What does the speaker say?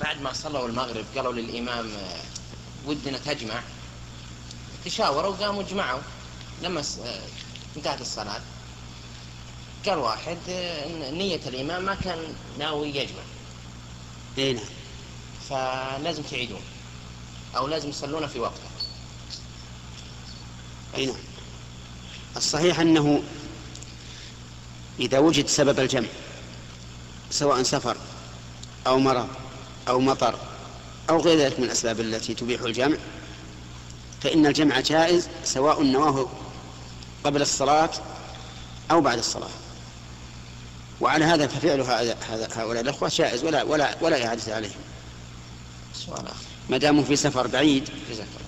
بعد ما صلوا المغرب قالوا للإمام آه، ودنا تجمع. تشاوروا وقاموا جمعوا. لما آه، انتهت الصلاة قال واحد آه، نية الإمام ما كان ناوي يجمع. إي نعم. فلازم تعيدون أو لازم يصلون في وقته. إي نعم. الصحيح أنه إذا وجد سبب الجمع سواء سفر أو مرض أو مطر أو غير ذلك من الأسباب التي تبيح الجمع فإن الجمع جائز سواء نواه قبل الصلاة أو بعد الصلاة. وعلى هذا ففعل هؤلاء الأخوة جائز ولا ولا ولا إعادة عليهم. سؤال آخر. ما داموا في سفر بعيد جزاك الله.